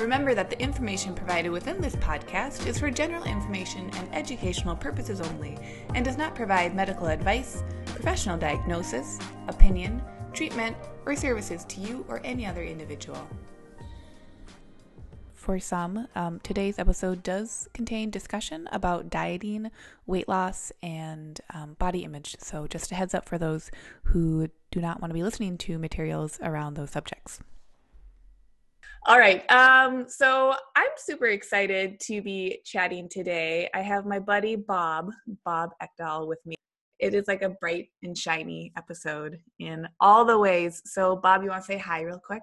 Remember that the information provided within this podcast is for general information and educational purposes only and does not provide medical advice, professional diagnosis, opinion, treatment, or services to you or any other individual. For some, um, today's episode does contain discussion about dieting, weight loss, and um, body image. So, just a heads up for those who do not want to be listening to materials around those subjects. All right. Um, so I'm super excited to be chatting today. I have my buddy Bob, Bob Ekdahl, with me. It is like a bright and shiny episode in all the ways. So, Bob, you want to say hi real quick?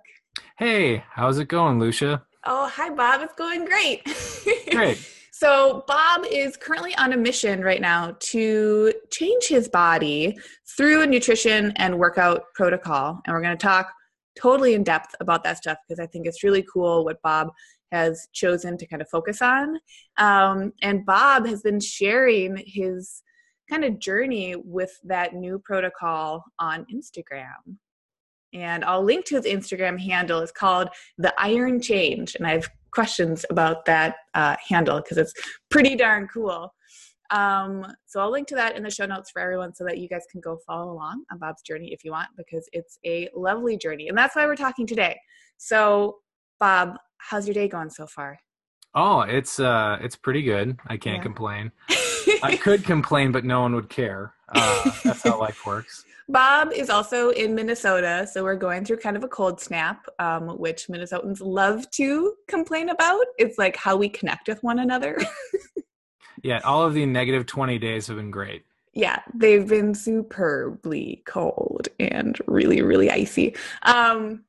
Hey, how's it going, Lucia? Oh, hi, Bob. It's going great. Great. so, Bob is currently on a mission right now to change his body through a nutrition and workout protocol. And we're going to talk totally in depth about that stuff because I think it's really cool what Bob has chosen to kind of focus on. Um, and Bob has been sharing his kind of journey with that new protocol on Instagram. And I'll link to his Instagram handle. It's called The Iron Change. And I have questions about that uh, handle because it's pretty darn cool. Um, so I'll link to that in the show notes for everyone so that you guys can go follow along on Bob's journey if you want, because it's a lovely journey. And that's why we're talking today. So, Bob, how's your day going so far? Oh, it's uh it's pretty good. I can't yeah. complain. I could complain, but no one would care. Uh, that's how life works. Bob is also in Minnesota, so we're going through kind of a cold snap, um, which Minnesotans love to complain about. It's like how we connect with one another. Yeah, all of the negative 20 days have been great. Yeah, they've been superbly cold and really, really icy. Um,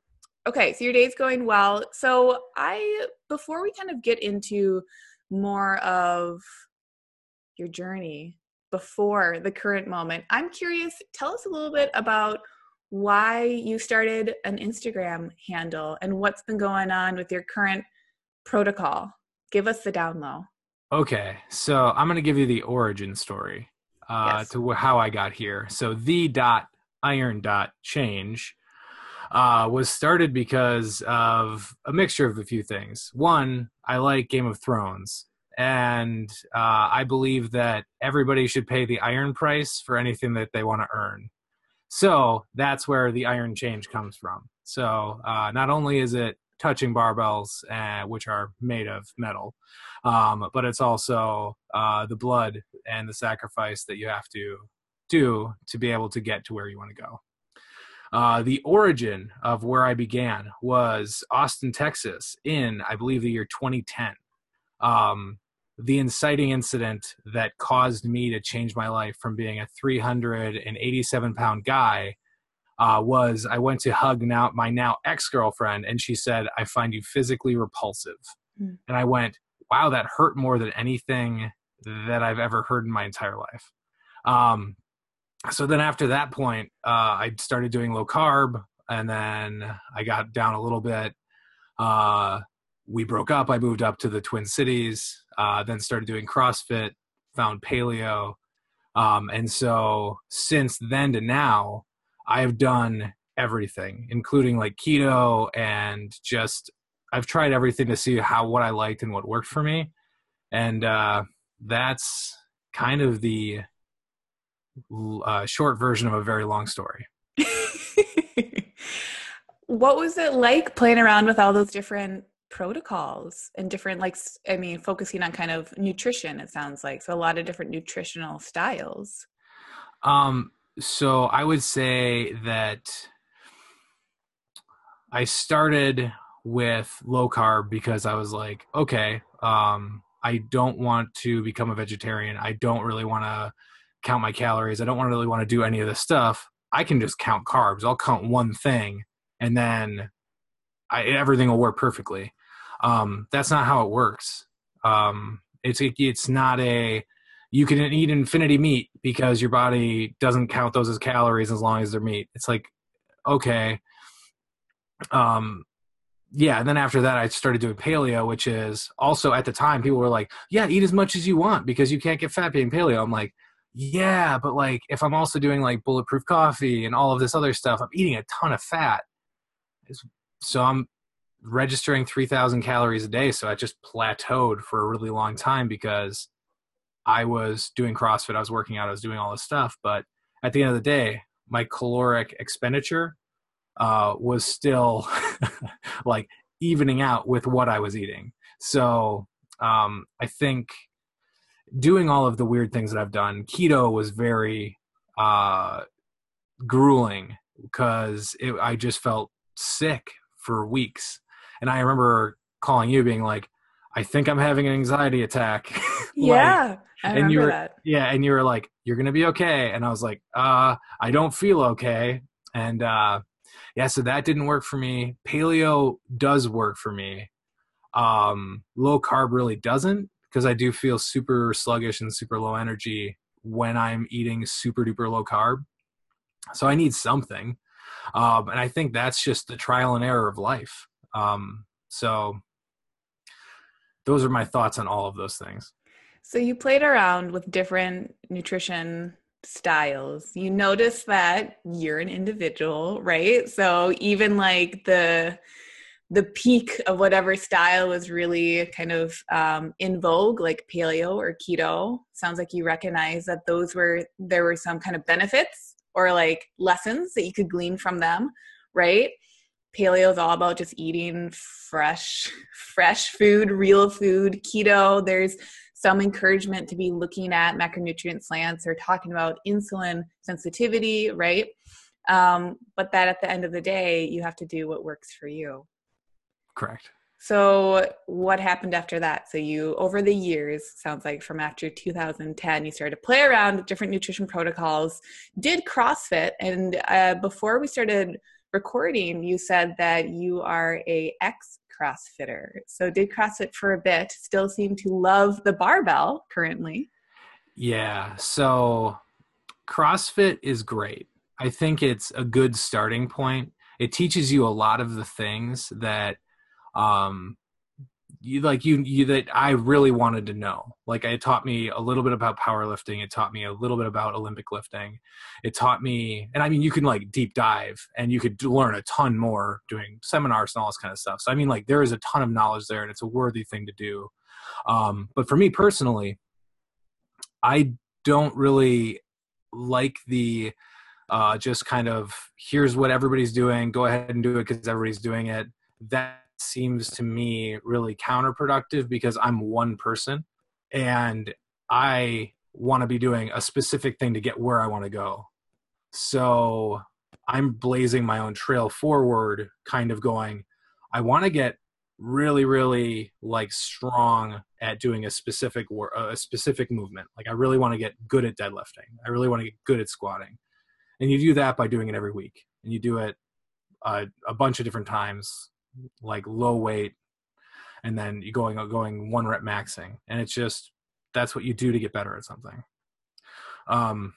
okay, so your day's going well. So I, before we kind of get into more of your journey before the current moment, I'm curious, tell us a little bit about why you started an Instagram handle and what's been going on with your current protocol. Give us the down low. Okay, so I'm going to give you the origin story uh, yes. to how I got here. So the dot iron dot change uh, was started because of a mixture of a few things. One, I like Game of Thrones, and uh, I believe that everybody should pay the iron price for anything that they want to earn. So that's where the iron change comes from. So uh, not only is it touching barbells, uh, which are made of metal. Um, but it's also uh, the blood and the sacrifice that you have to do to be able to get to where you want to go. Uh, the origin of where I began was Austin, Texas, in I believe the year 2010. Um, the inciting incident that caused me to change my life from being a 387 pound guy uh, was I went to hug now my now ex girlfriend, and she said, "I find you physically repulsive," mm. and I went, "Wow, that hurt more than anything that I've ever heard in my entire life." Um, so then after that point, uh, I started doing low carb, and then I got down a little bit. Uh, we broke up. I moved up to the Twin Cities, uh, then started doing CrossFit, found paleo. Um, and so since then to now, I have done everything, including like keto and just I've tried everything to see how what I liked and what worked for me, and uh, that's kind of the uh, short version of a very long story. what was it like playing around with all those different protocols and different like i mean focusing on kind of nutrition it sounds like so a lot of different nutritional styles um so I would say that I started with low carb because I was like, okay, um, I don't want to become a vegetarian. I don't really want to count my calories. I don't want to really want to do any of this stuff. I can just count carbs. I'll count one thing, and then I, everything will work perfectly. Um, that's not how it works. Um, it's it's not a you can eat infinity meat because your body doesn't count those as calories as long as they're meat. It's like, okay. Um, yeah, and then after that, I started doing paleo, which is also at the time people were like, "Yeah, eat as much as you want because you can't get fat being paleo." I'm like, "Yeah, but like if I'm also doing like bulletproof coffee and all of this other stuff, I'm eating a ton of fat." So I'm registering 3,000 calories a day, so I just plateaued for a really long time because I was doing CrossFit, I was working out, I was doing all this stuff, but at the end of the day, my caloric expenditure uh, was still like evening out with what I was eating. So um, I think doing all of the weird things that I've done, keto was very uh, grueling because I just felt sick for weeks. And I remember calling you being like, I think I'm having an anxiety attack. like, yeah. I and you were, that. Yeah. And you were like, you're going to be okay. And I was like, uh, I don't feel okay. And, uh, yeah, so that didn't work for me. Paleo does work for me. Um, low carb really doesn't because I do feel super sluggish and super low energy when I'm eating super duper low carb. So I need something. Um, and I think that's just the trial and error of life. Um, so those are my thoughts on all of those things. So you played around with different nutrition styles. You notice that you're an individual, right? So even like the the peak of whatever style was really kind of um, in vogue, like paleo or keto. Sounds like you recognize that those were there were some kind of benefits or like lessons that you could glean from them, right? Paleo is all about just eating fresh, fresh food, real food. Keto, there's some encouragement to be looking at macronutrient slants or talking about insulin sensitivity, right? Um, but that at the end of the day, you have to do what works for you. Correct. So, what happened after that? So, you, over the years, sounds like from after 2010, you started to play around with different nutrition protocols, did CrossFit. And uh, before we started recording, you said that you are a ex CrossFitter. So did CrossFit for a bit, still seem to love the barbell currently. Yeah. So CrossFit is great. I think it's a good starting point. It teaches you a lot of the things that um, you like you you that I really wanted to know. Like it taught me a little bit about powerlifting. It taught me a little bit about Olympic lifting. It taught me, and I mean, you can like deep dive and you could learn a ton more doing seminars and all this kind of stuff. So I mean, like there is a ton of knowledge there, and it's a worthy thing to do. Um, but for me personally, I don't really like the uh, just kind of here's what everybody's doing. Go ahead and do it because everybody's doing it. That seems to me really counterproductive because I'm one person and I want to be doing a specific thing to get where I want to go. So I'm blazing my own trail forward, kind of going, I want to get really, really like strong at doing a specific work, a specific movement. Like I really want to get good at deadlifting. I really want to get good at squatting. And you do that by doing it every week and you do it uh, a bunch of different times like low weight and then you going going one rep maxing. And it's just that's what you do to get better at something. Um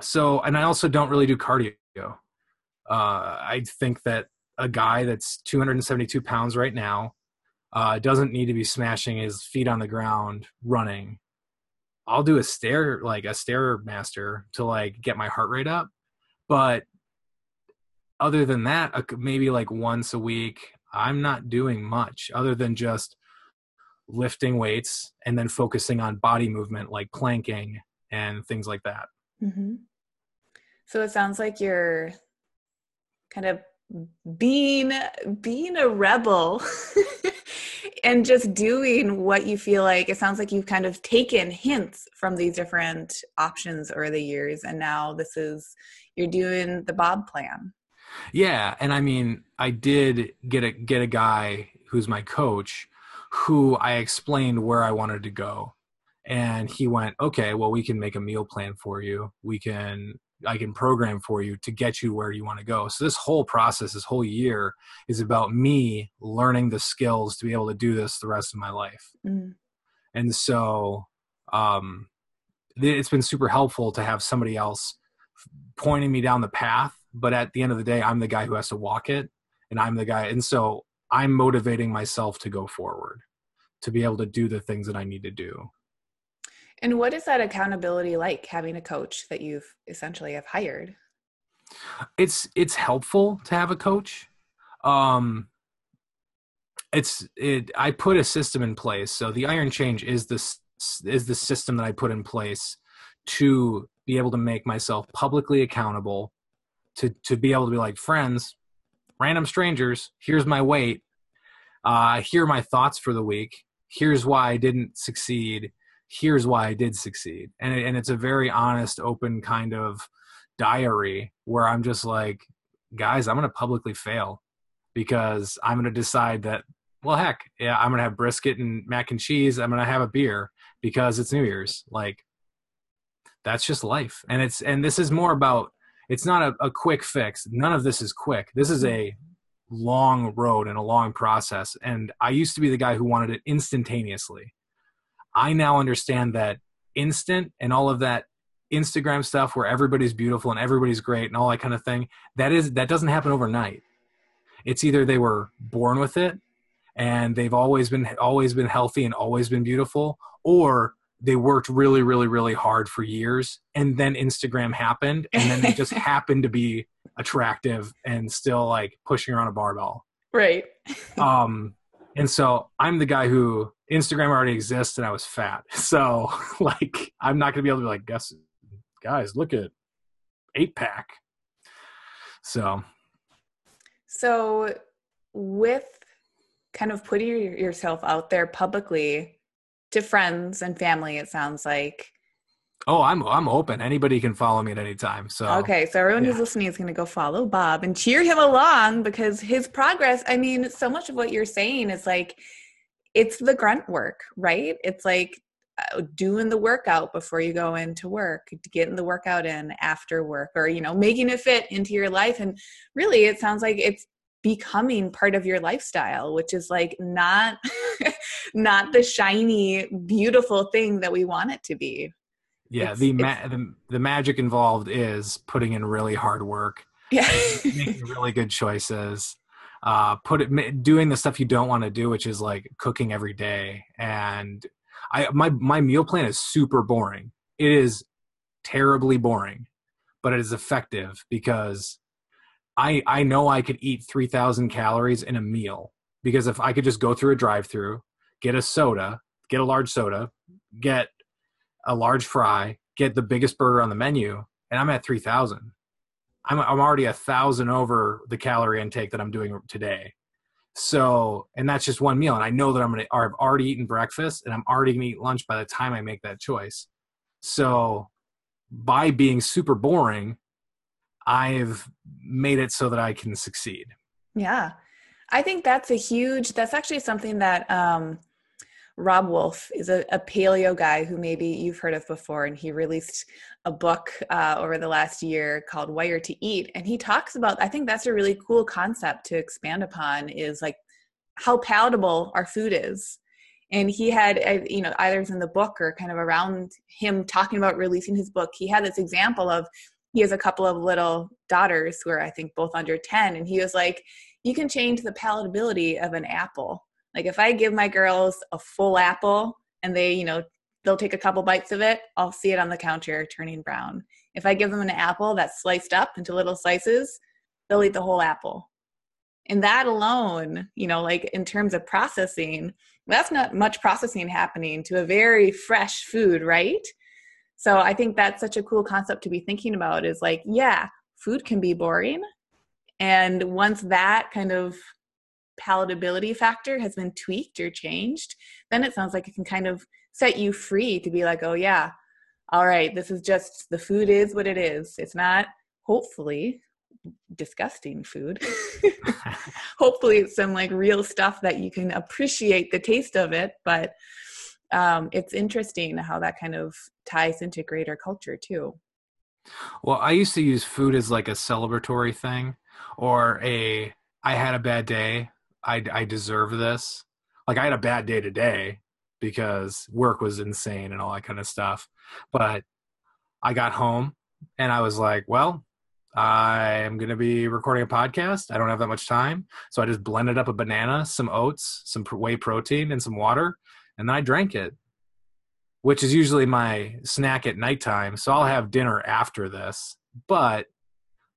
so and i also don't really do cardio. Uh i think that a guy that's 272 pounds right now uh doesn't need to be smashing his feet on the ground running. I'll do a stair like a stairmaster to like get my heart rate up. But other than that, maybe like once a week, I'm not doing much other than just lifting weights and then focusing on body movement like planking and things like that. Mm-hmm. So it sounds like you're kind of being being a rebel and just doing what you feel like it sounds like you've kind of taken hints from these different options over the years and now this is you're doing the bob plan yeah, and I mean, I did get a get a guy who's my coach, who I explained where I wanted to go, and he went, "Okay, well, we can make a meal plan for you. We can." I can program for you to get you where you want to go. So this whole process, this whole year, is about me learning the skills to be able to do this the rest of my life. Mm. And so, um, it's been super helpful to have somebody else pointing me down the path but at the end of the day i'm the guy who has to walk it and i'm the guy and so i'm motivating myself to go forward to be able to do the things that i need to do. And what is that accountability like having a coach that you've essentially have hired? It's it's helpful to have a coach. Um it's it i put a system in place. So the iron change is this is the system that i put in place to be able to make myself publicly accountable to to be able to be like friends random strangers here's my weight uh here are my thoughts for the week. Here's why i didn't succeed. Here's why i did succeed. And and it's a very honest open kind of diary where i'm just like guys i'm going to publicly fail because i'm going to decide that well heck yeah i'm going to have brisket and mac and cheese. I'm going to have a beer because it's new year's. Like that's just life. And it's and this is more about it's not a, a quick fix. None of this is quick. This is a long road and a long process. And i used to be the guy who wanted it instantaneously. I now understand that instant and all of that instagram stuff where everybody's beautiful and everybody's great and all that kind of thing that is that doesn't happen overnight. It's either they were born with it and they've always been always been healthy and always been beautiful or they worked really really really hard for years and then instagram happened and then they just happened to be attractive and still like pushing around a barbell. Right. Um and so i'm the guy who instagram already exists and i was fat. So like i'm not gonna be able to be like guess guys look at eight pack. So. So with kind of putting yourself out there publicly to friends and family it sounds like. Oh i'm i'm open. Anybody can follow me at any time so. Okay so everyone yeah. who's listening is going to go follow bob and cheer him along because his progress i mean so much of what you're saying is like it's the grunt work right? It's like uh, doing the workout before you go into work getting the workout in after work or you know making it fit into your life. And really it sounds like it's becoming part of your lifestyle which is like not not the shiny beautiful thing that we want it to be. Yeah it's, the, ma- the the magic involved is putting in really hard work yeah. making really good choices uh put it doing the stuff you don't want to do which is like cooking every day. And i my my meal plan is super boring. It is terribly boring but it is effective because I I know I could eat 3000 calories in a meal because if I could just go through a drive-through, get a soda, get a large soda, get a large fry, get the biggest burger on the menu, and I'm at 3000. I'm I'm already a thousand over the calorie intake that I'm doing today. So, and that's just one meal, and I know that I'm gonna. I've already eaten breakfast, and I'm already gonna eat lunch by the time I make that choice. So, by being super boring, I've made it so that I can succeed. Yeah. I think that's a huge, that's actually something that um, Robb Wolf is a, a, paleo guy who maybe you've heard of before. And he released a book uh, over the last year called Wired to Eat. And he talks about, I think that's a really cool concept to expand upon is like how palatable our food is. And he had, uh, you know, either in the book or kind of around him talking about releasing his book, he had this example of he has a couple of little daughters who are i think both under 10 and he was like you can change the palatability of an apple. Like if i give my girls a full apple and they you know they'll take a couple bites of it i'll see it on the counter turning brown. If i give them an apple that's sliced up into little slices they'll eat the whole apple. And that alone you know like in terms of processing that's not much processing happening to a very fresh food right? So I think that's such a cool concept to be thinking about is like, yeah, food can be boring. And once that kind of palatability factor has been tweaked or changed, then it sounds like it can kind of set you free to be like, oh, yeah, all right, this is just the food is what it is. It's not, hopefully, disgusting food. hopefully, it's some like real stuff that you can appreciate the taste of it. But um, it's interesting how that kind of ties into greater culture too. Well, I used to use food as like a celebratory thing or a I had a bad day. I, I deserve this. Like I had a bad day today. because work was insane and all that kind of stuff. But I got home and I was like, well, I am going to be recording a podcast. I don't have that much time. So I just blended up a banana, some oats, some whey protein, and some water. And then I drank it, which is usually my snack at nighttime. So I'll have dinner after this. But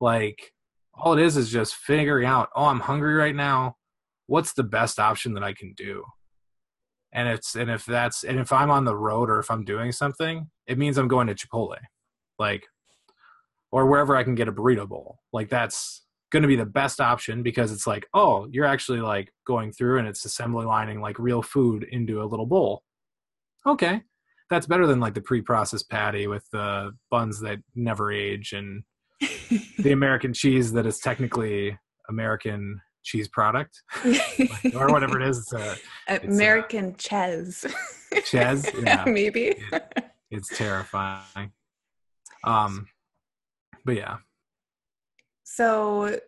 like, all it is is just figuring out, oh, I'm hungry right now. What's the best option that I can do? And it's and if that's and if I'm on the road or if I'm doing something, it means I'm going to Chipotle. Like or wherever I can get a burrito bowl. Like that's going to be the best option because it's like, oh, you're actually like going through and it's assembly lining like real food into a little bowl. Okay. That's better than like the pre-processed patty with the buns that never age and the American cheese that is technically American cheese product or whatever it is. It's a, it's American a, ches. Ches, yeah, maybe. It, it's terrifying. Um, but yeah. So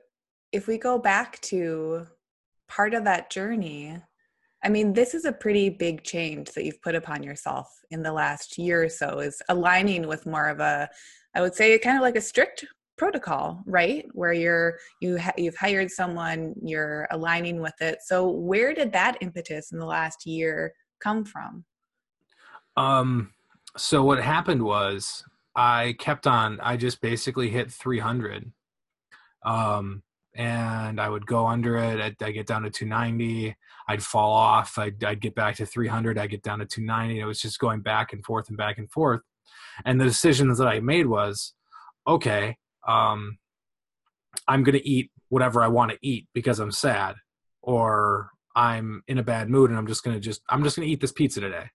if we go back to part of that journey, I mean, this is a pretty big change that you've put upon yourself in the last year or so, is aligning with more of a, I would say, kind of like a strict protocol, right? Where you're you ha- you've hired someone, you're aligning with it. So, where did that impetus in the last year come from? Um. So what happened was I kept on. I just basically hit 300, um, and I would go under it. I'd, I'd, get down to 290. I'd fall off. I'd, I'd get back to 300. I'd get down to 290. It was just going back and forth and back and forth. And the decisions that I made was, okay, um, I'm going to eat whatever I want to eat because I'm sad, or I'm in a bad mood and I'm just going to just I'm just going to eat this pizza today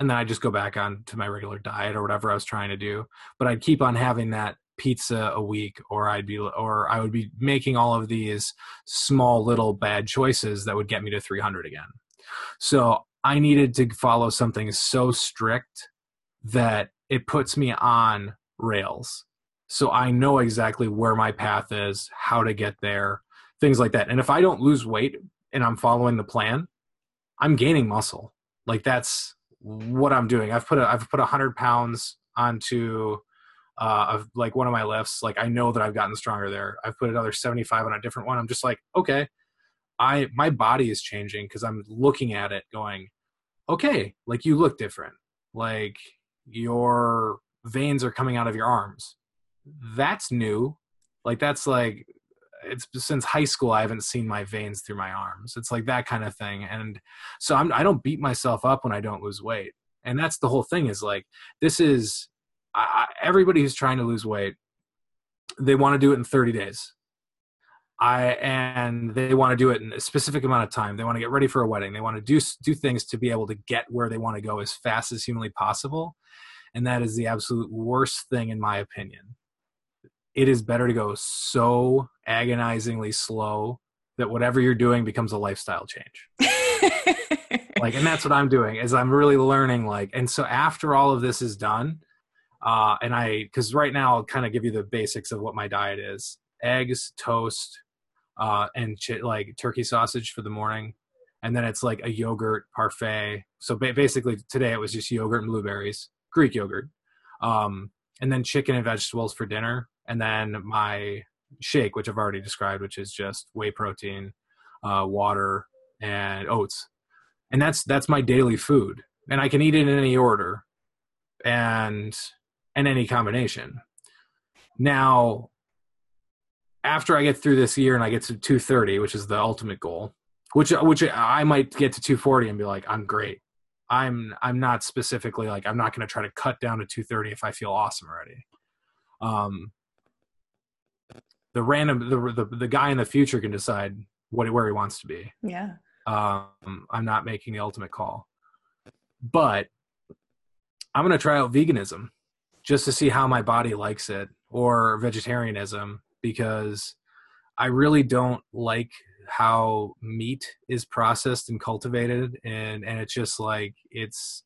and then I just go back on to my regular diet or whatever I was trying to do. But I'd keep on having that pizza a week, or I'd be, or I would be making all of these small little bad choices that would get me to 300 again. So I needed to follow something so strict that it puts me on rails. So I know exactly where my path is, how to get there, things like that. And if I don't lose weight and I'm following the plan, I'm gaining muscle. Like that's what I'm doing. I've put a, I've put a hundred pounds onto uh, of like one of my lifts. Like I know that I've gotten stronger there. I've put another 75 on a different one. I'm just like, okay, I my body is changing because I'm looking at it going, okay, like you look different. Like your veins are coming out of your arms. That's new. Like that's like it's since high school I haven't seen my veins through my arms. It's like that kind of thing. And so I'm I don't beat myself up when I don't lose weight. And that's the whole thing is like this is I, everybody who's trying to lose weight they want to do it in 30 days. I and they want to do it in a specific amount of time. They want to get ready for a wedding. They want to do do things to be able to get where they want to go as fast as humanly possible. And that is the absolute worst thing in my opinion it is better to go so agonizingly slow that whatever you're doing becomes a lifestyle change. like, and that's what I'm doing is I'm really learning like, and so after all of this is done, uh, and I, cause right now I'll kind of give you the basics of what my diet is: eggs, toast, uh, and ch- like turkey sausage for the morning, and then it's like a yogurt parfait. So ba- basically, today it was just yogurt and blueberries, Greek yogurt, um, and then chicken and vegetables for dinner and then my shake, which I've already described, which is just whey protein, uh, water, and oats, and that's that's my daily food, and I can eat it in any order, and and any combination. Now, after I get through this year and I get to 230, which is the ultimate goal, which which I might get to 240 and be like, I'm great. I'm I'm not specifically like I'm not going to try to cut down to 230 if I feel awesome already. Um, the random the, the the guy in the future can decide what where he wants to be. Yeah. Um, I'm not making the ultimate call, but I'm gonna try out veganism just to see how my body likes it, or vegetarianism because I really don't like how meat is processed and cultivated, and and it's just like it's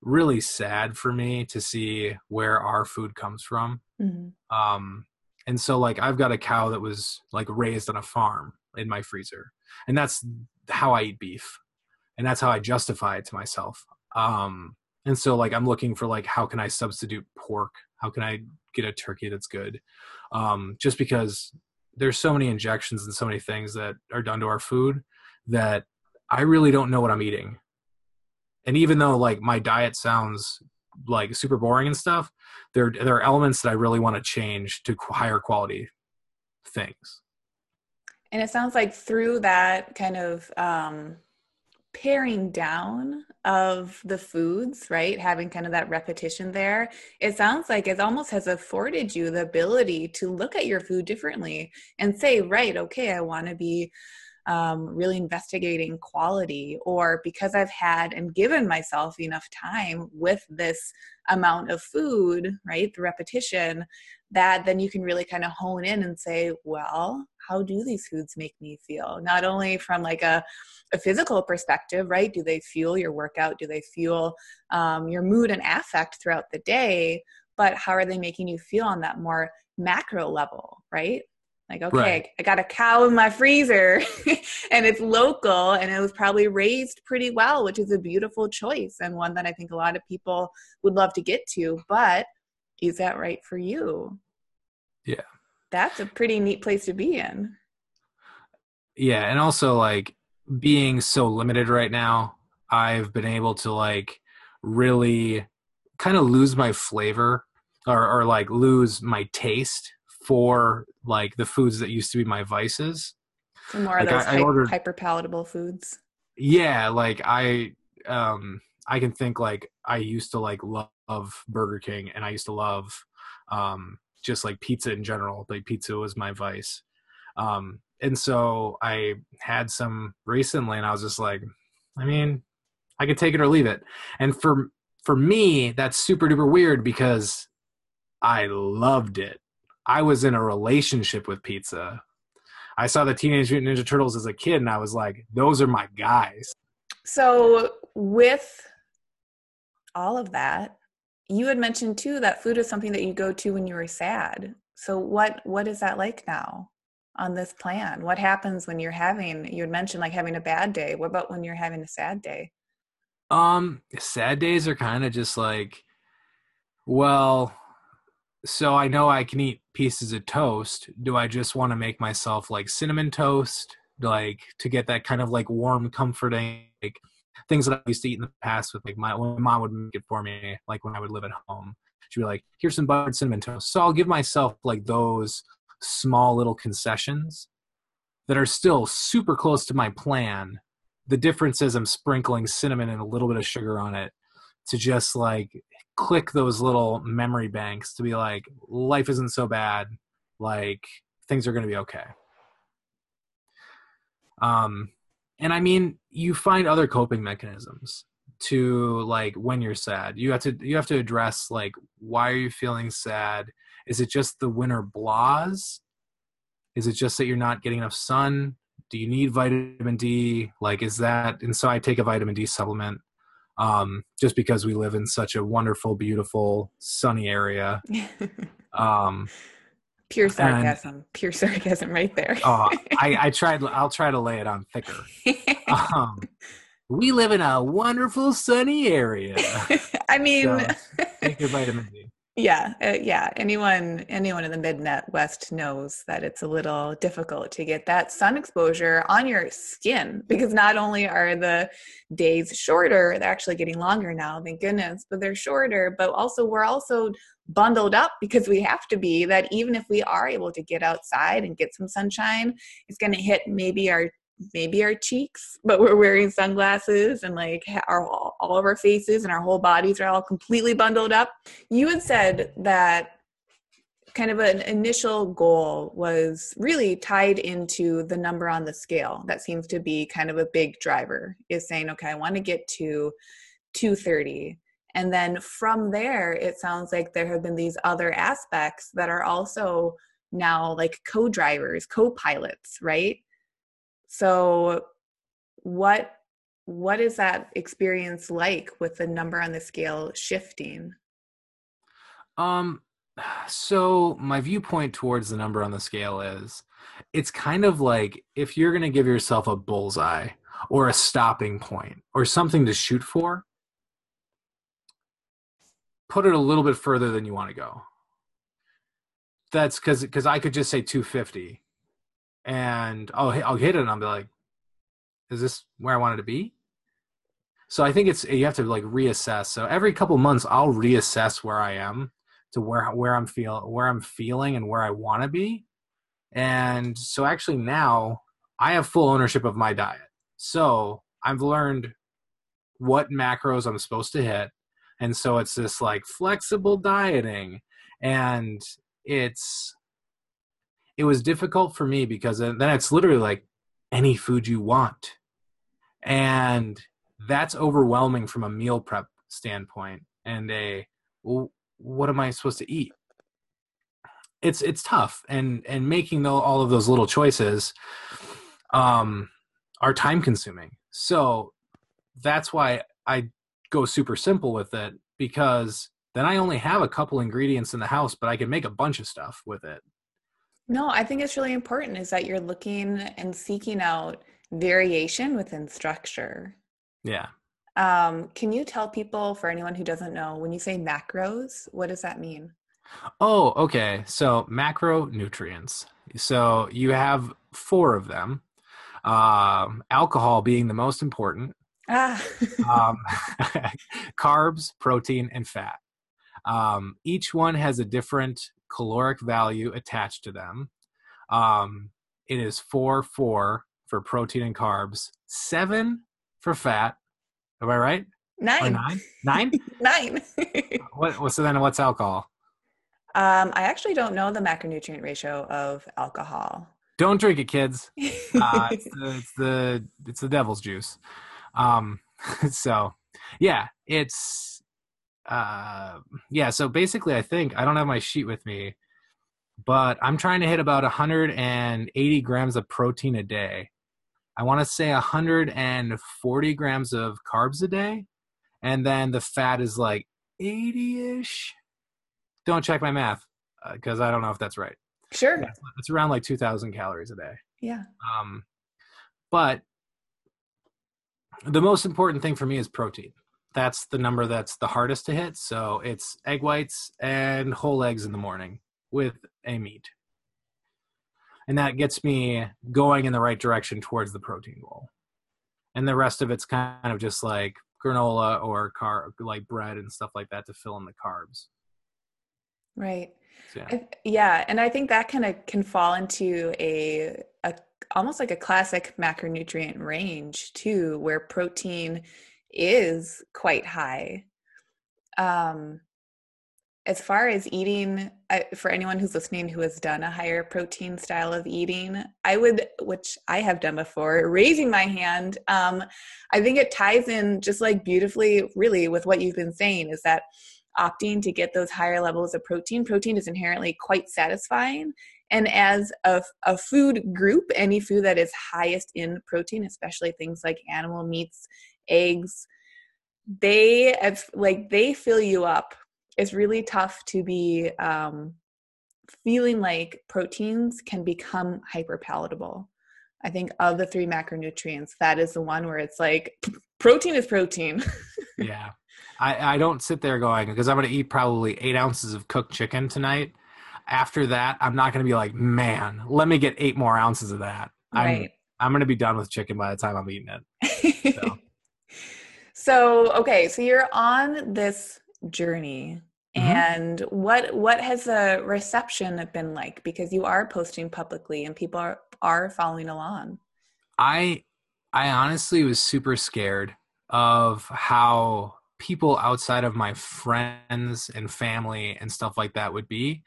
really sad for me to see where our food comes from. Mm-hmm. Um, and so like I've got a cow that was like raised on a farm in my freezer. And that's how I eat beef. and that's how I justify it to myself. Um, and so like I'm looking for like how can I substitute pork? How can I get a turkey that's good? Um, just because there's so many injections and so many things that are done to our food that I really don't know what I'm eating. And even though like my diet sounds like super boring and stuff, there there are elements that I really want to change to higher quality things. And it sounds like through that kind of um, paring down of the foods, right? Having kind of that repetition there, it sounds like it almost has afforded you the ability to look at your food differently and say, right, okay, I want to be um, really investigating quality, or because I've had and given myself enough time with this amount of food, right? The repetition, that then you can really kind of hone in and say, well, how do these foods make me feel? Not only from like a, a physical perspective, right? Do they fuel your workout? Do they fuel um, your mood and affect throughout the day? But how are they making you feel on that more macro level, right? Like, okay, right. I got a cow in my freezer and it's local and it was probably raised pretty well, which is a beautiful choice and one that I think a lot of people would love to get to. But is that right for you? Yeah. That's a pretty neat place to be in. Yeah. And also, like, being so limited right now, I've been able to, like, really kind of lose my flavor or, or like lose my taste for like the foods that used to be my vices. So more like of those I, I ordered, hyper palatable foods. Yeah, like I um I can think like I used to like love Burger King and I used to love um just like pizza in general. Like pizza was my vice. Um and so I had some recently and I was just like, I mean, I could take it or leave it. And for for me, that's super duper weird because I loved it. I was in a relationship with pizza. I saw the Teenage Mutant Ninja Turtles as a kid and I was like, those are my guys. So, with all of that, you had mentioned too that food is something that you go to when you were sad. So, what what is that like now on this plan? What happens when you're having you had mentioned like having a bad day? What about when you're having a sad day? Um, sad days are kind of just like well, so I know I can eat pieces of toast. Do I just want to make myself like cinnamon toast, like to get that kind of like warm, comforting, like things that I used to eat in the past with like my when mom would make it for me, like when I would live at home. She'd be like, "Here's some buttered cinnamon toast." So I'll give myself like those small little concessions that are still super close to my plan. The difference is I'm sprinkling cinnamon and a little bit of sugar on it to just like click those little memory banks to be like life isn't so bad. Like things are going to be okay. Um and i mean you find other coping mechanisms to like when you're sad. You have to you have to address like why are you feeling sad? Is it just the winter blahs? Is it just that you're not getting enough sun? Do you need vitamin d? Like is that and so i take a vitamin d supplement um, just because we live in such a wonderful, beautiful, sunny area. Um, pure sarcasm, and, pure sarcasm, right there. oh, I, I tried. I'll try to lay it on thicker. Um, we live in a wonderful, sunny area. I mean, so, take your vitamin D yeah uh, yeah anyone anyone in the mid west knows that it's a little difficult to get that sun exposure on your skin because not only are the days shorter they're actually getting longer now thank goodness but they're shorter but also we're also bundled up because we have to be that even if we are able to get outside and get some sunshine it's going to hit maybe our maybe our cheeks, but we're wearing sunglasses and like our all of our faces and our whole bodies are all completely bundled up. You had said that kind of an initial goal was really tied into the number on the scale. That seems to be kind of a big driver is saying, okay, I want to get to 230. And then from there, it sounds like there have been these other aspects that are also now like co-drivers, co-pilots, right? So what what is that experience like with the number on the scale shifting? Um so my viewpoint towards the number on the scale is it's kind of like if you're going to give yourself a bullseye or a stopping point or something to shoot for, put it a little bit further than you want to go. That's because because I could just say 250, and I'll I'll hit it and I'll be like, is this where I wanted to be? So I think it's you have to like reassess. So every couple months I'll reassess where I am to where where I'm feel where I'm feeling and where I want to be. And so actually now I have full ownership of my diet. So I've learned what macros I'm supposed to hit. And so it's this like flexible dieting and it's it was difficult for me because then it's literally like any food you want. And that's overwhelming from a meal prep standpoint and a well, what am I supposed to eat? It's it's tough and and making the, all of those little choices um are time consuming. So that's why I go super simple with it because then I only have a couple ingredients in the house, but I can make a bunch of stuff with it. No, I think it's really important is that you're looking and seeking out variation within structure. Yeah. Um, can you tell people, for anyone who doesn't know, when you say macros, what does that mean? Oh, okay. So macronutrients. So you have four of them. Um, alcohol being the most important. Ah. um, carbs, protein, and fat. Um, each one has a different caloric value attached to them. Um, it is four four for protein and carbs, seven for fat, Am I right? Nine. Or nine? Nine? nine. what, so then what's alcohol? Um, I actually don't know the macronutrient ratio of alcohol. Don't drink it, kids. Uh, it's, the, it's, the, it's the devil's juice. Um, so yeah, it's uh, yeah. So basically, I think I don't have my sheet with me, but I'm trying to hit about 180 grams of protein a day. I want to say 140 grams of carbs a day, and then the fat is like 80 ish. Don't check my math because uh, I don't know if that's right. Sure. Yeah, it's around like 2,000 calories a day. Yeah. Um, but the most important thing for me is protein. That's the number that's the hardest to hit. So it's egg whites and whole eggs in the morning with a meat and that gets me going in the right direction towards the protein goal and the rest of it's kind of just like granola or car like bread and stuff like that to fill in the carbs right so, yeah. yeah and i think that kind of can fall into a, a almost like a classic macronutrient range too where protein is quite high. Um as far as eating I, for anyone who's listening who has done a higher protein style of eating i would which i have done before raising my hand um, i think it ties in just like beautifully really with what you've been saying is that opting to get those higher levels of protein protein is inherently quite satisfying. And as a, a food group any food that is highest in protein especially things like animal meats eggs they have like they fill you up it's really tough to be um, feeling like proteins can become hyper palatable. I think of the three macronutrients, that is the one where it's like protein is protein. yeah. I, I don't sit there going, because I'm going to eat probably eight ounces of cooked chicken tonight. After that, I'm not going to be like, man, let me get eight more ounces of that. Right. I'm, I'm going to be done with chicken by the time I'm eating it. So. So, okay, so you're on this journey Mm-hmm. And what what has the reception been like? Because you are posting publicly and people are, are following along. I I honestly was super scared of how people outside of my friends and family and stuff like that would be.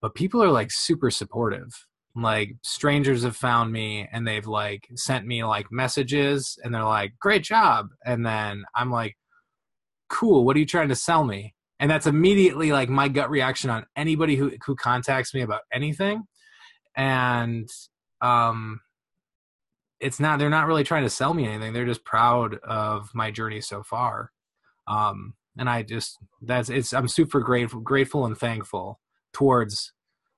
But people are like super supportive. Like strangers have found me and they've like sent me like messages and they're like, "Great job." And then I'm like, "Cool, what are you trying to sell me?" and that's immediately like my gut reaction on anybody who who contacts me about anything and um it's not they're not really trying to sell me anything they're just proud of my journey so far um and i just that's it's i'm super grateful grateful and thankful towards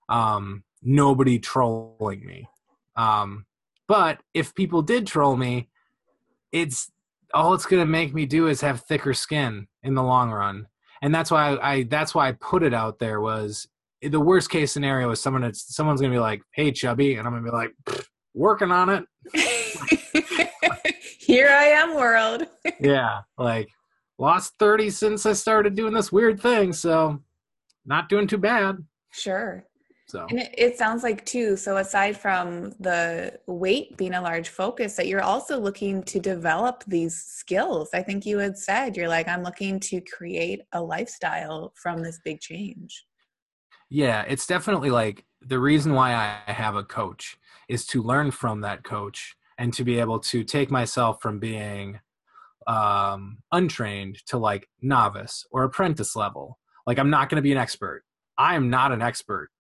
um nobody trolling me um but if people did troll me it's all it's going to make me do is have thicker skin in the long run and that's why I, I, that's why I put it out there was the worst case scenario is someone that's someone's gonna be like, "Hey, chubby," and I'm gonna be like, "Working on it." Here I am, world. yeah, like lost thirty since I started doing this weird thing, so not doing too bad. Sure. So and it, it, sounds like too. So aside from the weight being a large focus, that you're also looking to develop these skills. I think you had said you're like, I'm looking to create a lifestyle from this big change. Yeah, it's definitely like the reason why I have a coach is to learn from that coach and to be able to take myself from being um untrained to like novice or apprentice level. Like I'm not going to be an expert. I am not an expert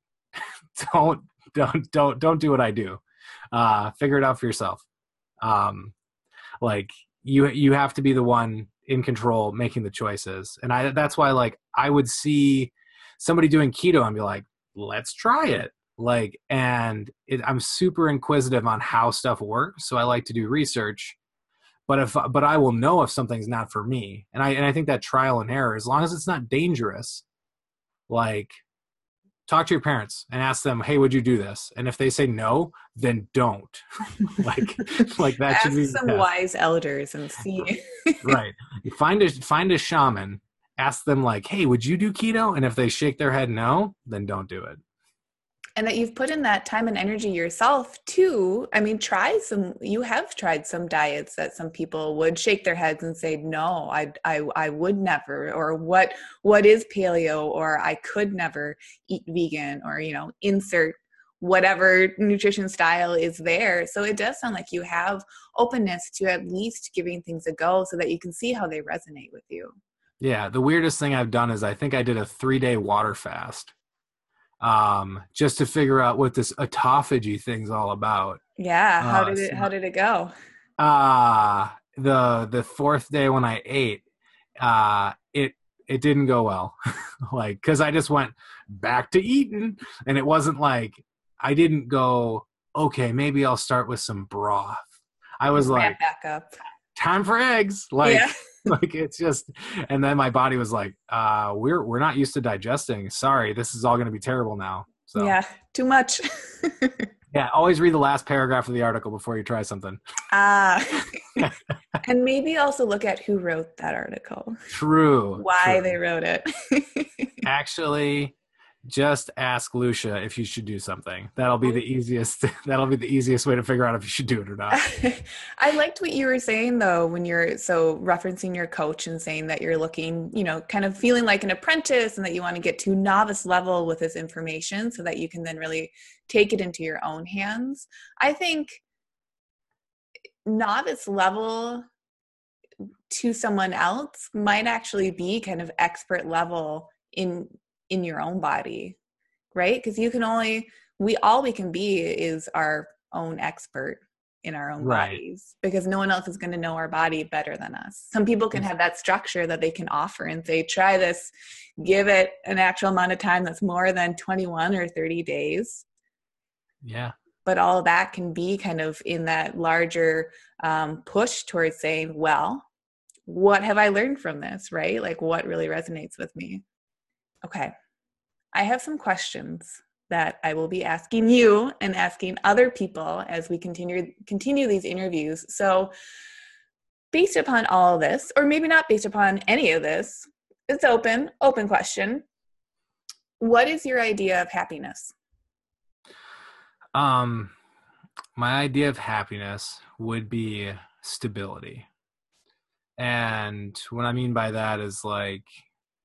don't don't don't don't do what I do. Uh, figure it out for yourself. Um, like you you have to be the one in control making the choices, and I that's why like I would see somebody doing keto and be like, let's try it. Like, and it, I'm super inquisitive on how stuff works, so I like to do research. But if but I will know if something's not for me, and I and I think that trial and error, as long as it's not dangerous, like talk to your parents and ask them, "Hey, would you do this?" And if they say no, then don't. like, like that ask should be some wise elders and see. right. Find a find a shaman. Ask them like, "Hey, would you do keto?" And if they shake their head no, then don't do it and that you've put in that time and energy yourself too i mean try some you have tried some diets that some people would shake their heads and say no i i, I would never or what what is paleo? or i could never eat vegan or you know insert whatever nutrition style is there. So it does sound like you have openness to at least giving things a go so that you can see how they resonate with you. Yeah the weirdest thing i've done is i think i did a three day water fast um, just to figure out what this autophagy thing's all about. Yeah, how uh, did it so, how did it go? Uh the the fourth day when I ate, uh it it didn't go well. like cuz I just went back to eating and it wasn't like I didn't go okay, maybe I'll start with some broth. I was like back up. Time for eggs. Like yeah. like it's just and then my body was like uh we're we're not used to digesting. Sorry this is all going to be terrible now. So yeah too much. Yeah always read the last paragraph of the article before you try something. Ah. Uh, and maybe also look at who wrote that article. True why true. they wrote it. Actually just ask Lucia if you should do something. That'll be oh. the easiest. That'll be the easiest way to figure out if you should do it or not. I liked what you were saying though when you're so referencing your coach and saying that you're looking, you know, kind of feeling like an apprentice and that you want to get to novice level with this information so that you can then really take it into your own hands. I think novice level to someone else might actually be kind of expert level in in your own body right because you can only we all we can be is our own expert in our own right. bodies because no one else is going to know our body better than us. Some people can have that structure that they can offer and say, try this, give it an actual amount of time that's more than 21 or 30 days. Yeah. But all of that can be kind of in that larger um, push towards saying, well, what have I learned from this, right? Like what really resonates with me? Okay. I have some questions that I will be asking you and asking other people as we continue continue these interviews. So based upon all this, or maybe not based upon any of this, it's open, open question. What is your idea of happiness? Um my idea of happiness would be stability. And what I mean by that is like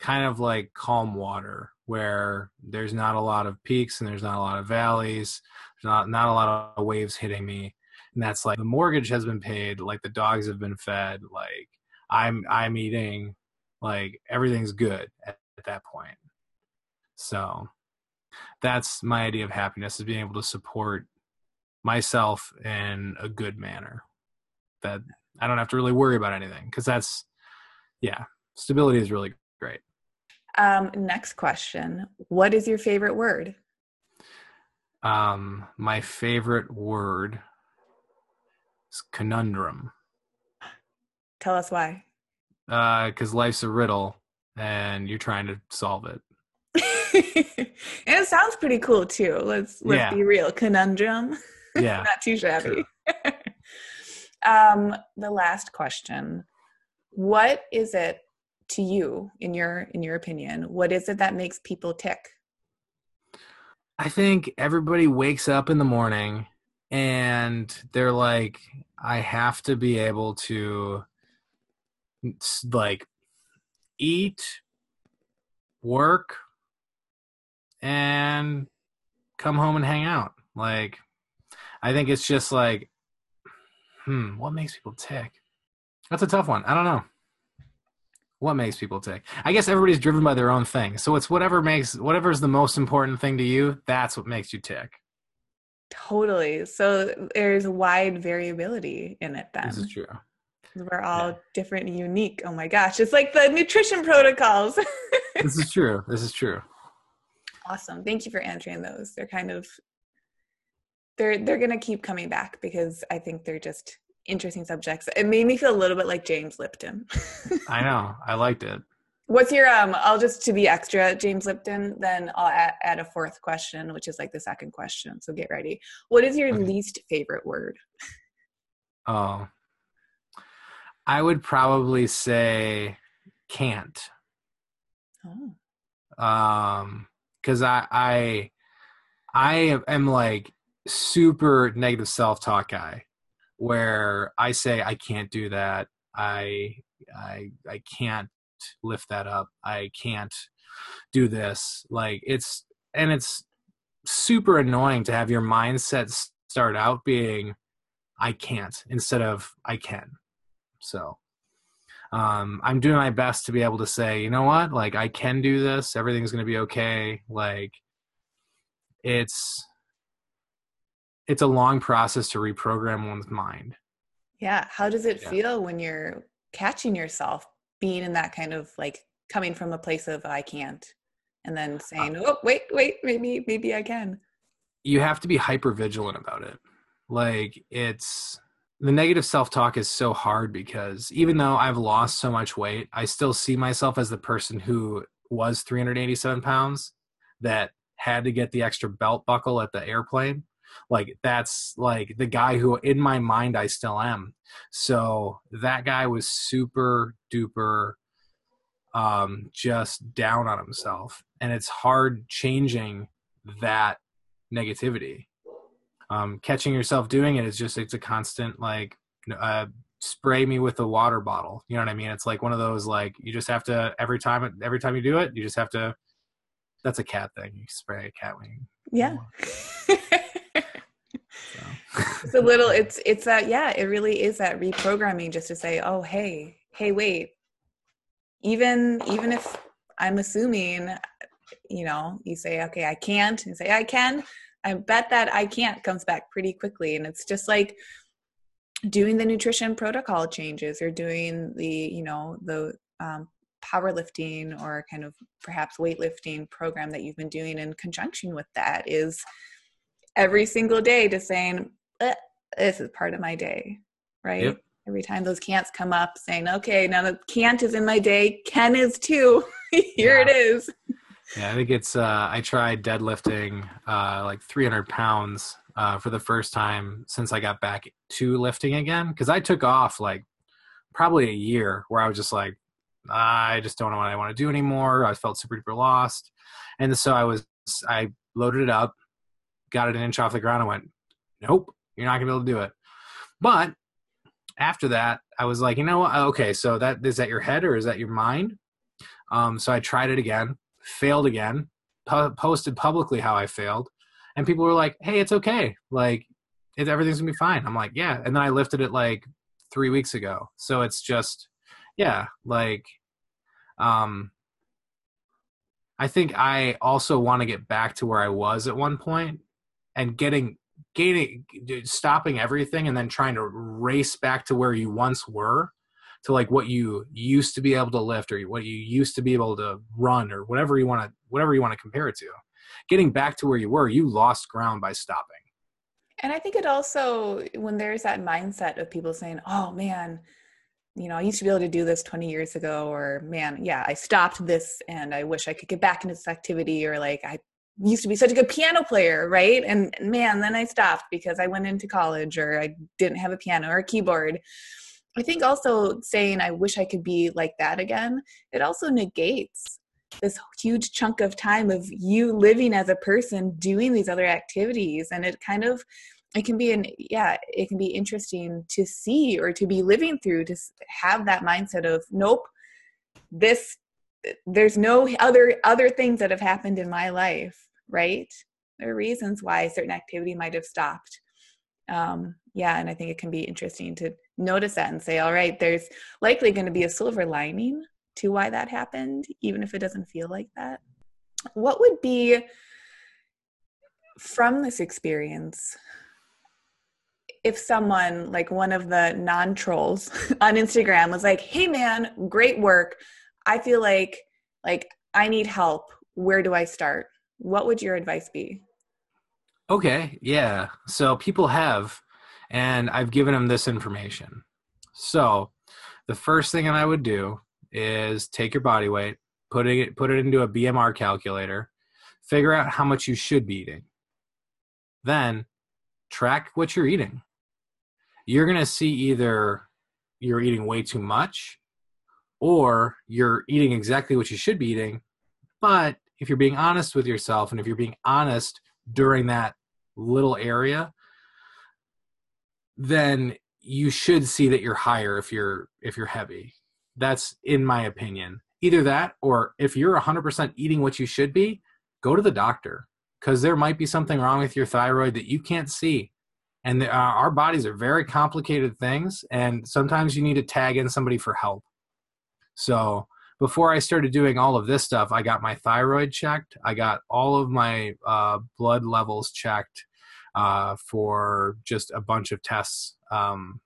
kind of like calm water where there's not a lot of peaks and there's not a lot of valleys. There's not not a lot of waves hitting me. And that's like the mortgage has been paid like the dogs have been fed like i'm i'm eating like everything's good at, at that point. So that's my idea of happiness is being able to support myself in a good manner. That i don't have to really worry about anything because that's yeah stability is really great um, next question. What is your favorite word? Um, my favorite word is conundrum. Tell us why. Because uh, life's a riddle and you're trying to solve it. and it sounds pretty cool too. Let's let's yeah. be real. Conundrum. Yeah. Not too shabby. um, the last question. What is it to you in your in your opinion? What is it that makes people tick? I think everybody wakes up in the morning and they're like, I have to be able to like eat, work, and come home and hang out. Like, I think it's just like, hmm, what makes people tick? That's a tough one. I don't know. What makes people tick? I guess everybody's driven by their own thing. So it's whatever makes whatever's the most important thing to you, that's what makes you tick. Totally. So there's wide variability in it then. This is true. We're all yeah. different and unique. Oh my gosh. It's like the nutrition protocols. this is true. This is true. Awesome. Thank you for answering those. They're kind of they're they're gonna keep coming back because I think they're just interesting subjects. It made me feel a little bit like James Lipton. I know. I liked it. What's your um? I'll just to be extra, James Lipton. Then I'll add, add a fourth question, which is like the second question. So get ready. What is your okay. least favorite word? Oh, I would probably say can't. Oh. Um, because I I I am like super negative self talk guy where I say I can't do that. I I I can't lift that up. I can't do this. Like it's and it's super annoying to have your mindset start out being I can't instead of I can. So um, I'm doing my best to be able to say, you know what, like I can do this. Everything's going to be okay. Like it's it's a long process to reprogram one's mind. Yeah. How does it yeah. feel when you're catching yourself being in that kind of like coming from a place of I can't and then uh saying, uh, oh, wait, wait, maybe, maybe I can? You have to be hyper vigilant about it. Like it's the negative self talk is so hard because even though I've lost so much weight, I still see myself as the person who was 387 pounds that had to get the extra belt buckle at the airplane like that's like the guy who in my mind I still am. So that guy was super duper um just down on himself and it's hard changing that negativity. Um catching yourself doing it is just it's a constant like uh spray me with a water bottle. You know what I mean? It's like one of those like you just have to every time every time you do it, you just have to that's a cat thing. You spray a cat wing. Yeah. it's a little it's it's that yeah it really is that reprogramming just to say oh hey hey wait. Even even if i'm assuming you know you say okay i can't and say i can i bet that i can't comes back pretty quickly. And it's just like doing the nutrition protocol changes or doing the you know the um, powerlifting or kind of perhaps weightlifting program that you've been doing in conjunction with that is every single day to saying this is part of my day, right? Yep. Every time those can'ts come up, saying, okay, now the can't is in my day, can is too. Here yeah. it is. Yeah, I think it's, uh, I tried deadlifting uh, like 300 pounds uh, for the first time since I got back to lifting again. Because I took off like probably a year where I was just like, I just don't know what I want to do anymore. I felt super duper lost. And so I was, I loaded it up, got it an inch off the ground and went, nope, you're not gonna be able to do it. But after that, I was like, you know what? Okay, so that is that your head or is that your mind? Um, so I tried it again, failed again, po- posted publicly how I failed, and people were like, "Hey, it's okay. Like, it, everything's gonna be fine." I'm like, "Yeah," and then I lifted it like three weeks ago. So it's just, yeah, like, um, I think I also want to get back to where I was at one point and getting gaining stopping everything and then trying to race back to where you once were to like what you used to be able to lift or what you used to be able to run or whatever you want to whatever you want to compare it to. Getting back to where you were you lost ground by stopping. And i think it also when there's that mindset of people saying oh man you know, I used to be able to do this 20 years ago, or man, yeah, I stopped this and I wish I could get back into this activity, or like I used to be such a good piano player, right? And man, then I stopped because I went into college or I didn't have a piano or a keyboard. I think also saying I wish I could be like that again, it also negates this huge chunk of time of you living as a person doing these other activities and it kind of it can be an yeah it can be interesting to see or to be living through to have that mindset of nope this there's no other other things that have happened in my life right? There are reasons why certain activity might have stopped. Um yeah and i think it can be interesting to notice that and say all right there's likely going to be a silver lining to why that happened even if it doesn't feel like that. What would be from this experience if someone like one of the non trolls on Instagram was like, "Hey man, great work. I feel like like I need help. Where do I start?" What would your advice be? Okay, yeah. So people have and I've given them this information. So, the first thing that I would do is take your body weight, put it put it into a BMR calculator, figure out how much you should be eating. Then track what you're eating you're going to see either you're eating way too much or you're eating exactly what you should be eating. But if you're being honest with yourself and if you're being honest during that little area, then you should see that you're higher if you're if you're heavy. That's in my opinion. Either that or if you're 100% eating what you should be, go to the doctor because there might be something wrong with your thyroid that you can't see and the, uh, our bodies are very complicated things and sometimes you need to tag in somebody for help so before i started doing all of this stuff i got my thyroid checked. I got all of my uh, blood levels checked uh, for just a bunch of tests um,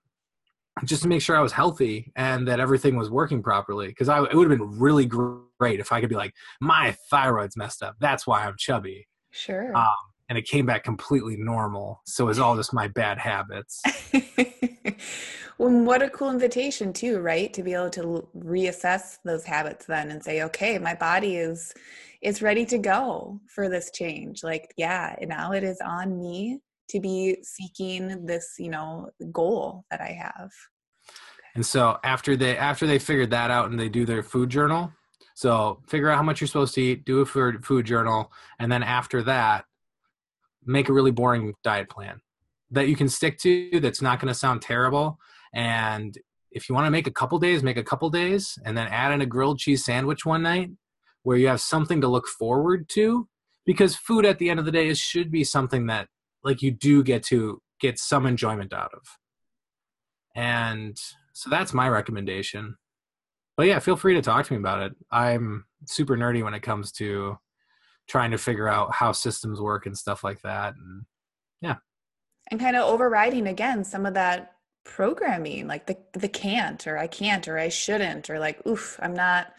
just to make sure i was healthy and that everything was working properly. Because it would have been really great if i could be like my thyroid's messed up. That's why i'm chubby. Sure. Um, and it came back completely normal. So it was all just my bad habits. well, what a cool invitation too, right? To be able to reassess those habits then and say, okay, my body is is ready to go for this change. Like, yeah, now it is on me to be seeking this, you know, goal that I have. And so after they after they figured that out and they do their food journal, so figure out how much you're supposed to eat, do a food food journal, and then after that, make a really boring diet plan that you can stick to that's not going to sound terrible and if you want to make a couple days make a couple days and then add in a grilled cheese sandwich one night where you have something to look forward to because food at the end of the day is should be something that like you do get to get some enjoyment out of. And so that's my recommendation. But yeah feel free to talk to me about it. I'm super nerdy when it comes to trying to figure out how systems work and stuff like that and yeah. And kind of overriding again some of that programming like the the can't or i can't or i shouldn't or like oof i'm not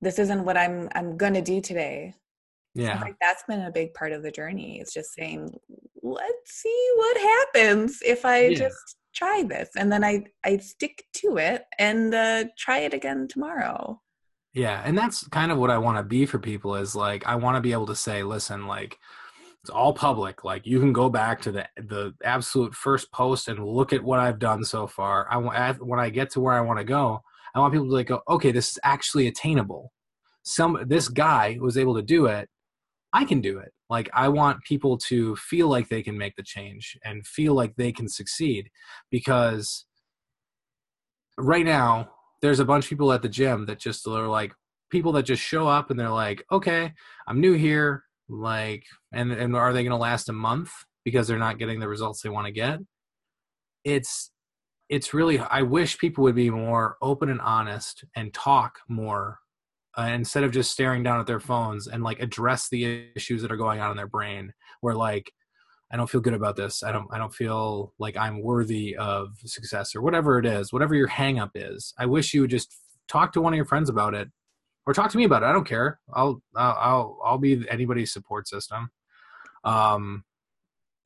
this isn't what i'm i'm gonna do today. Yeah. like that's been a big part of the journey it's just saying let's see what happens if i yeah. just try this. And then i i stick to it and uh, try it again tomorrow. Yeah, and that's kind of what I want to be for people is like I want to be able to say, listen, like it's all public. Like you can go back to the the absolute first post and look at what I've done so far. I want when I get to where I want to go, I want people to like go, okay, this is actually attainable. Some this guy was able to do it. I can do it. Like I want people to feel like they can make the change and feel like they can succeed because right now there's a bunch of people at the gym that just are like people that just show up and they're like, okay, I'm new here, like, and and are they going to last a month because they're not getting the results they want to get? It's it's really I wish people would be more open and honest and talk more uh, instead of just staring down at their phones and like address the issues that are going on in their brain. Where like I don't feel good about this. I don't I don't feel like I'm worthy of success or whatever it is, whatever your hang up is. I wish you would just talk to one of your friends about it or talk to me about it. I don't care. I'll I'll I'll, be anybody's support system. Um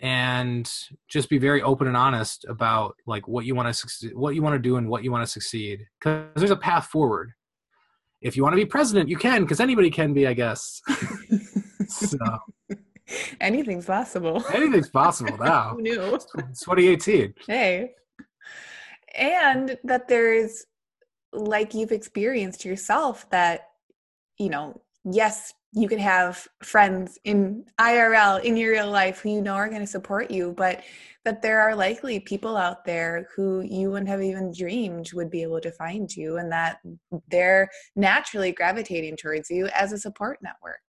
and just be very open and honest about like what you want to succeed, what you want to do and what you want to succeed because there's a path forward if you want to be president you can because anybody can be i guess so anything's possible anything's possible now Who knew? it's 2018 hey and that there's like you've experienced yourself that you know yes you can have friends in IRL in your real life who you know are going to support you, but that there are likely people out there who you wouldn't have even dreamed would be able to find you and that they're naturally gravitating towards you as a support network.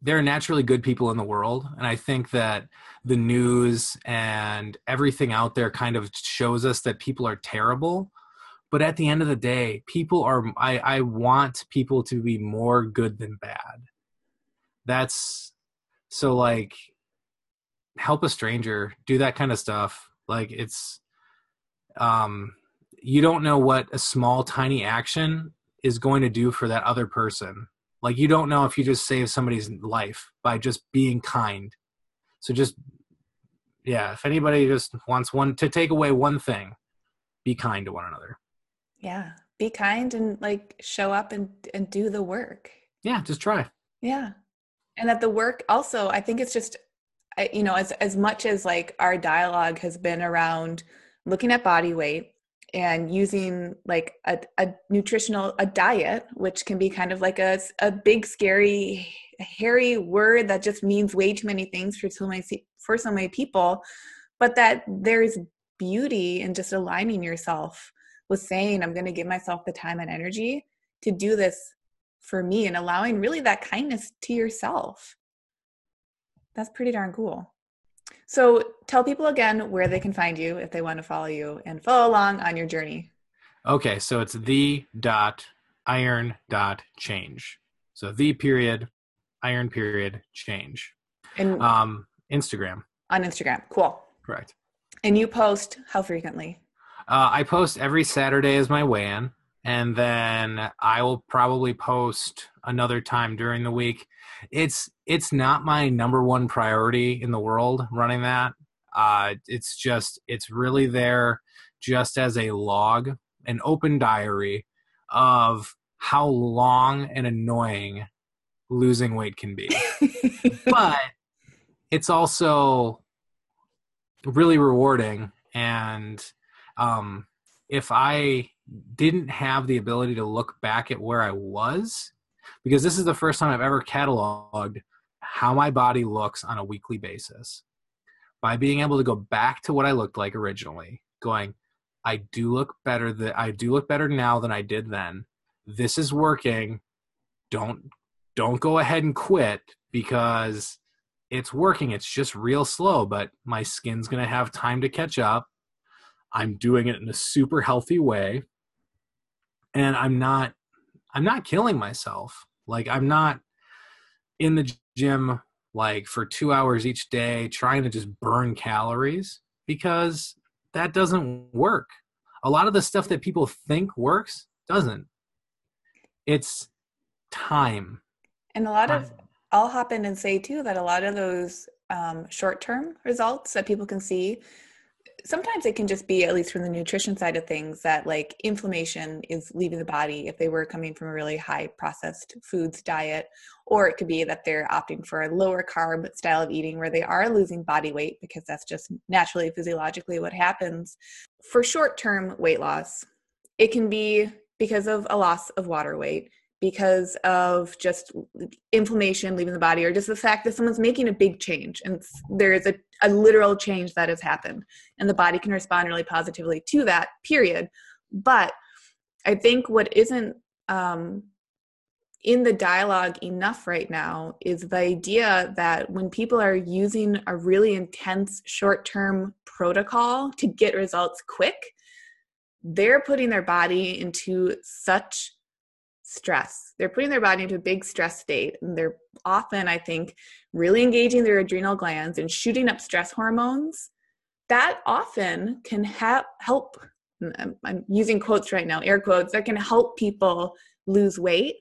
There are naturally good people in the world. And I think that the news and everything out there kind of shows us that people are terrible. But at the end of the day, people are, I, I want people to be more good than bad. That's so like help a stranger do that kind of stuff. Like it's um you don't know what a small tiny action is going to do for that other person. Like you don't know if you just save somebody's life by just being kind. So just yeah if anybody just wants one to take away one thing be kind to one another yeah be kind and like show up and and do the work. Yeah just try. Yeah. And that the work also i think it's just you know as as much as like our dialogue has been around looking at body weight and using like a, a nutritional a diet which can be kind of like a, a big scary hairy word that just means way too many things for so many for so many people but that there's beauty in just aligning yourself with saying i'm going to give myself the time and energy to do this for me and allowing really that kindness to yourself. That's pretty darn cool. So tell people again where they can find you if they want to follow you and follow along on your journey. Okay, so it's the dot iron dot change. So the period iron period change. And um Instagram. On Instagram. Cool. Correct. And you post how frequently? Uh, I post every Saturday as my weigh-in and then I will probably post another time during the week. It's it's not my number one priority in the world running that. Uh, it's just it's really there just as a log, an open diary of how long and annoying losing weight can be. but it's also really rewarding and um, if I didn't have the ability to look back at where I was because this is the first time I've ever cataloged how my body looks on a weekly basis. By being able to go back to what I looked like originally, going, I do look better that I do look better now than I did then. This is working. Don't don't go ahead and quit because it's working. It's just real slow, but my skin's going to have time to catch up. I'm doing it in a super healthy way. And i'm not i'm not killing myself. Like i'm not in the gym like for two hours each day trying to just burn calories because that doesn't work. A lot of the stuff that people think works doesn't. It's time. And a lot time. of i'll hop in and say too that a lot of those um, short-term results that people can see sometimes it can just be at least from the nutrition side of things that like inflammation is leaving the body if they were coming from a really high processed foods diet or it could be that they're opting for a lower carb style of eating where they are losing body weight because that's just naturally physiologically what happens. For short term weight loss it can be because of a loss of water weight because of just inflammation leaving the body or just the fact that someone's making a big change and there is a, a literal change that has happened. And the body can respond really positively to that period. But i think what isn't um, in the dialogue enough right now is the idea that when people are using a really intense short term protocol to get results quick, they're putting their body into such stress. They're putting their body into a big stress state. And they're often, I think, really engaging their adrenal glands and shooting up stress hormones. That often can ha- help. I'm using quotes right now, air quotes, that can help people lose weight,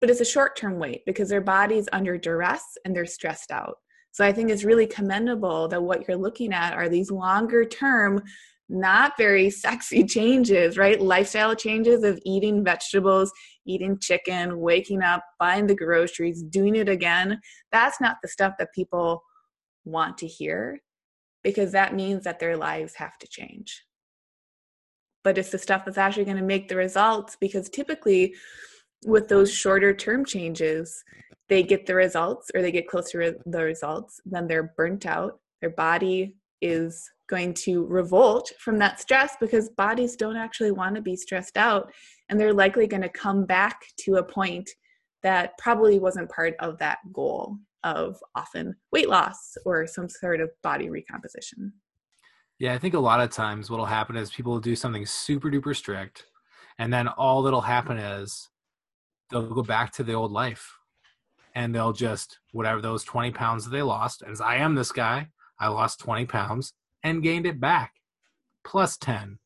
but it's a short term weight because their body's under duress and they're stressed out. So I think it's really commendable that what you're looking at are these longer term, not very sexy changes, right? Lifestyle changes of eating vegetables, eating chicken, waking up, buying the groceries, doing it again. That's not the stuff that people want to hear because that means that their lives have to change. But it's the stuff that's actually going to make the results because typically with those shorter term changes, they get the results or they get closer to the results, then they're burnt out. Their body is going to revolt from that stress because bodies don't actually want to be stressed out. And they're likely going to come back to a point that probably wasn't part of that goal of often weight loss or some sort of body recomposition. Yeah, I think a lot of times what'll happen is people will do something super duper strict, and then all that'll happen is they'll go back to the old life and they'll just whatever those 20 pounds that they lost as i am this guy i lost 20 pounds and gained it back plus 10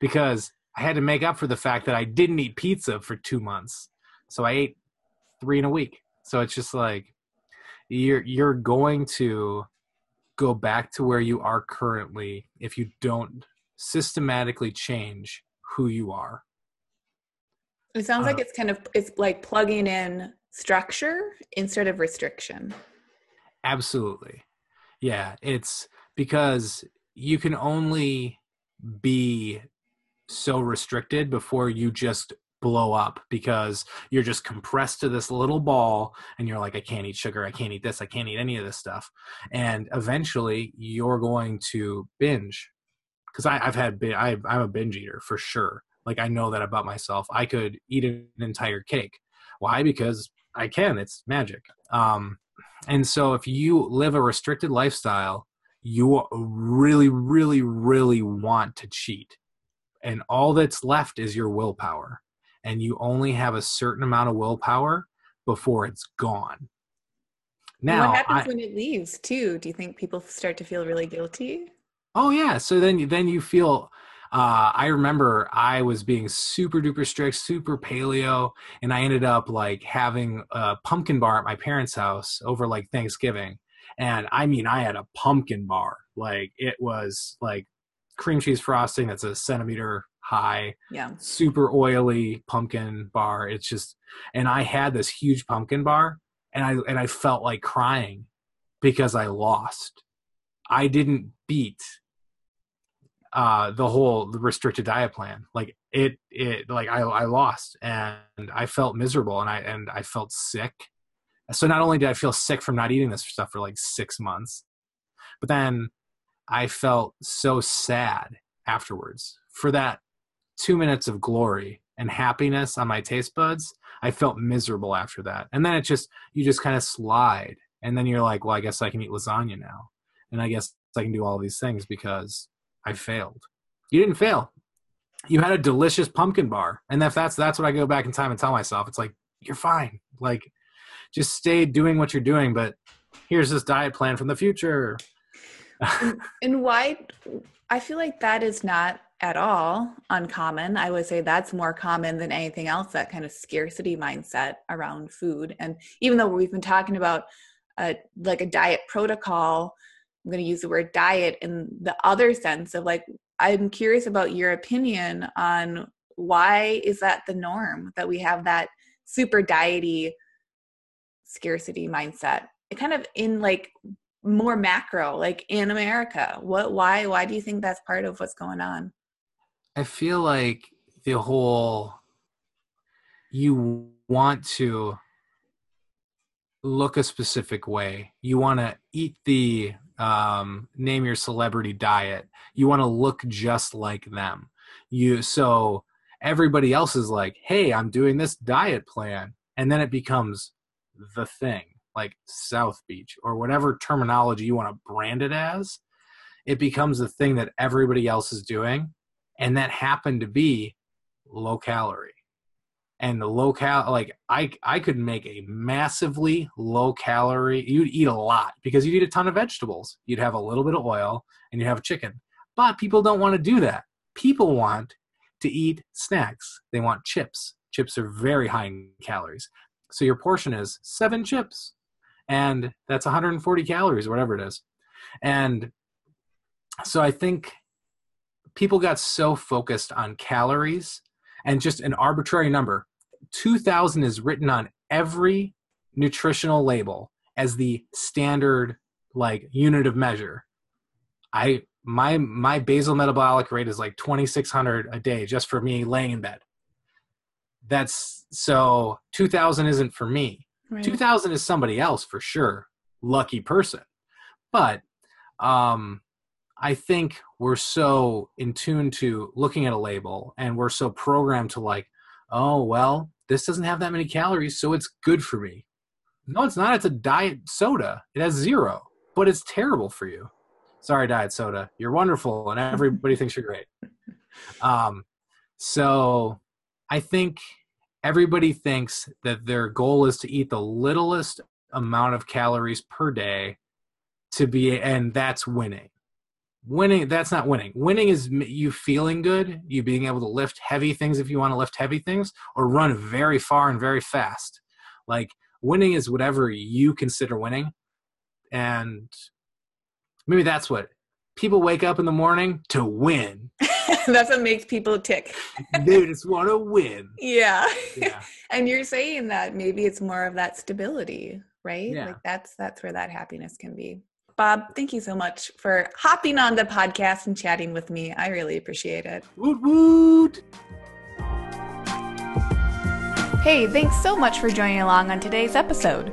because i had to make up for the fact that i didn't eat pizza for two months so i ate three in a week so it's just like you're you're going to go back to where you are currently if you don't systematically change who you are it sounds uh, like it's kind of it's like plugging in structure instead of restriction. Absolutely. Yeah, it's because you can only be so restricted before you just blow up because you're just compressed to this little ball and you're like i can't eat sugar i can't eat this i can't eat any of this stuff. And eventually you're going to binge. Because i've had I, i'm a binge eater for sure. Like i know that about myself. I could eat an entire cake. Why? Because I can. It's magic. Um, and so if you live a restricted lifestyle, you really, really, really want to cheat. And all that's left is your willpower. And you only have a certain amount of willpower before it's gone. Now, what happens I, when it leaves too? Do you think people start to feel really guilty? Oh yeah. So then, then you feel uh, I remember I was being super duper strict, super paleo, and I ended up like having a pumpkin bar at my parents' house over like Thanksgiving. And I mean, I had a pumpkin bar. Like it was like cream cheese frosting that's a centimeter high. Yeah. Super oily pumpkin bar. It's just, and I had this huge pumpkin bar and I, and I felt like crying because I lost. I didn't beat uh the whole restricted diet plan like it it like i i lost and i felt miserable and i and i felt sick so not only did i feel sick from not eating this stuff for like six months but then i felt so sad afterwards for that two minutes of glory and happiness on my taste buds i felt miserable after that and then it just you just kind of slide and then you're like well i guess i can eat lasagna now and i guess i can do all these things because I failed. You didn't fail. You had a delicious pumpkin bar. And if that's that's what I go back in time and tell myself. It's like, you're fine. Like just stay doing what you're doing, but here's this diet plan from the future. and, and why I feel like that is not at all uncommon. I would say that's more common than anything else, that kind of scarcity mindset around food. And even though we've been talking about a, like a diet protocol I'm going to use the word diet in the other sense of like, I'm curious about your opinion on why is that the norm that we have that super diety scarcity mindset? It kind of in like more macro, like in America. What, why, why do you think that's part of what's going on? I feel like the whole you want to look a specific way. You want to eat the um, name your celebrity diet. You want to look just like them. You so everybody else is like, "Hey, I'm doing this diet plan," and then it becomes the thing, like South Beach or whatever terminology you want to brand it as. It becomes the thing that everybody else is doing, and that happened to be low calorie and the low cal like I I could make a massively low calorie. You'd eat a lot because you'd eat a ton of vegetables. You'd have a little bit of oil and you'd have chicken. But people don't want to do that. People want to eat snacks. They want chips. Chips are very high in calories. So your portion is seven chips. and that's 140 calories, whatever it is. And so I think people got so focused on calories and just an arbitrary number. 2000 is written on every nutritional label as the standard like unit of measure. I my my basal metabolic rate is like 2600 a day just for me laying in bed. That's so 2000 isn't for me. Right. 2000 is somebody else for sure. Lucky person. But um I think we're so in tune to looking at a label and we're so programmed to like, oh, well, this doesn't have that many calories, so it's good for me. No, it's not. It's a diet soda. It has zero, but it's terrible for you. Sorry, diet soda. You're wonderful and everybody thinks you're great. Um, so I think everybody thinks that their goal is to eat the littlest amount of calories per day to be, and that's winning. Winning that's not winning. Winning is you feeling good you being able to lift heavy things if you want to lift heavy things or run very far and very fast. Like winning is whatever you consider winning. And maybe that's what people wake up in the morning to win that's what makes people tick they just want to win yeah. yeah and you're saying that maybe it's more of that stability right yeah. like that's that's where that happiness can be Bob, thank you so much for hopping on the podcast and chatting with me. I really appreciate it. Woot woot! Hey, thanks so much for joining along on today's episode.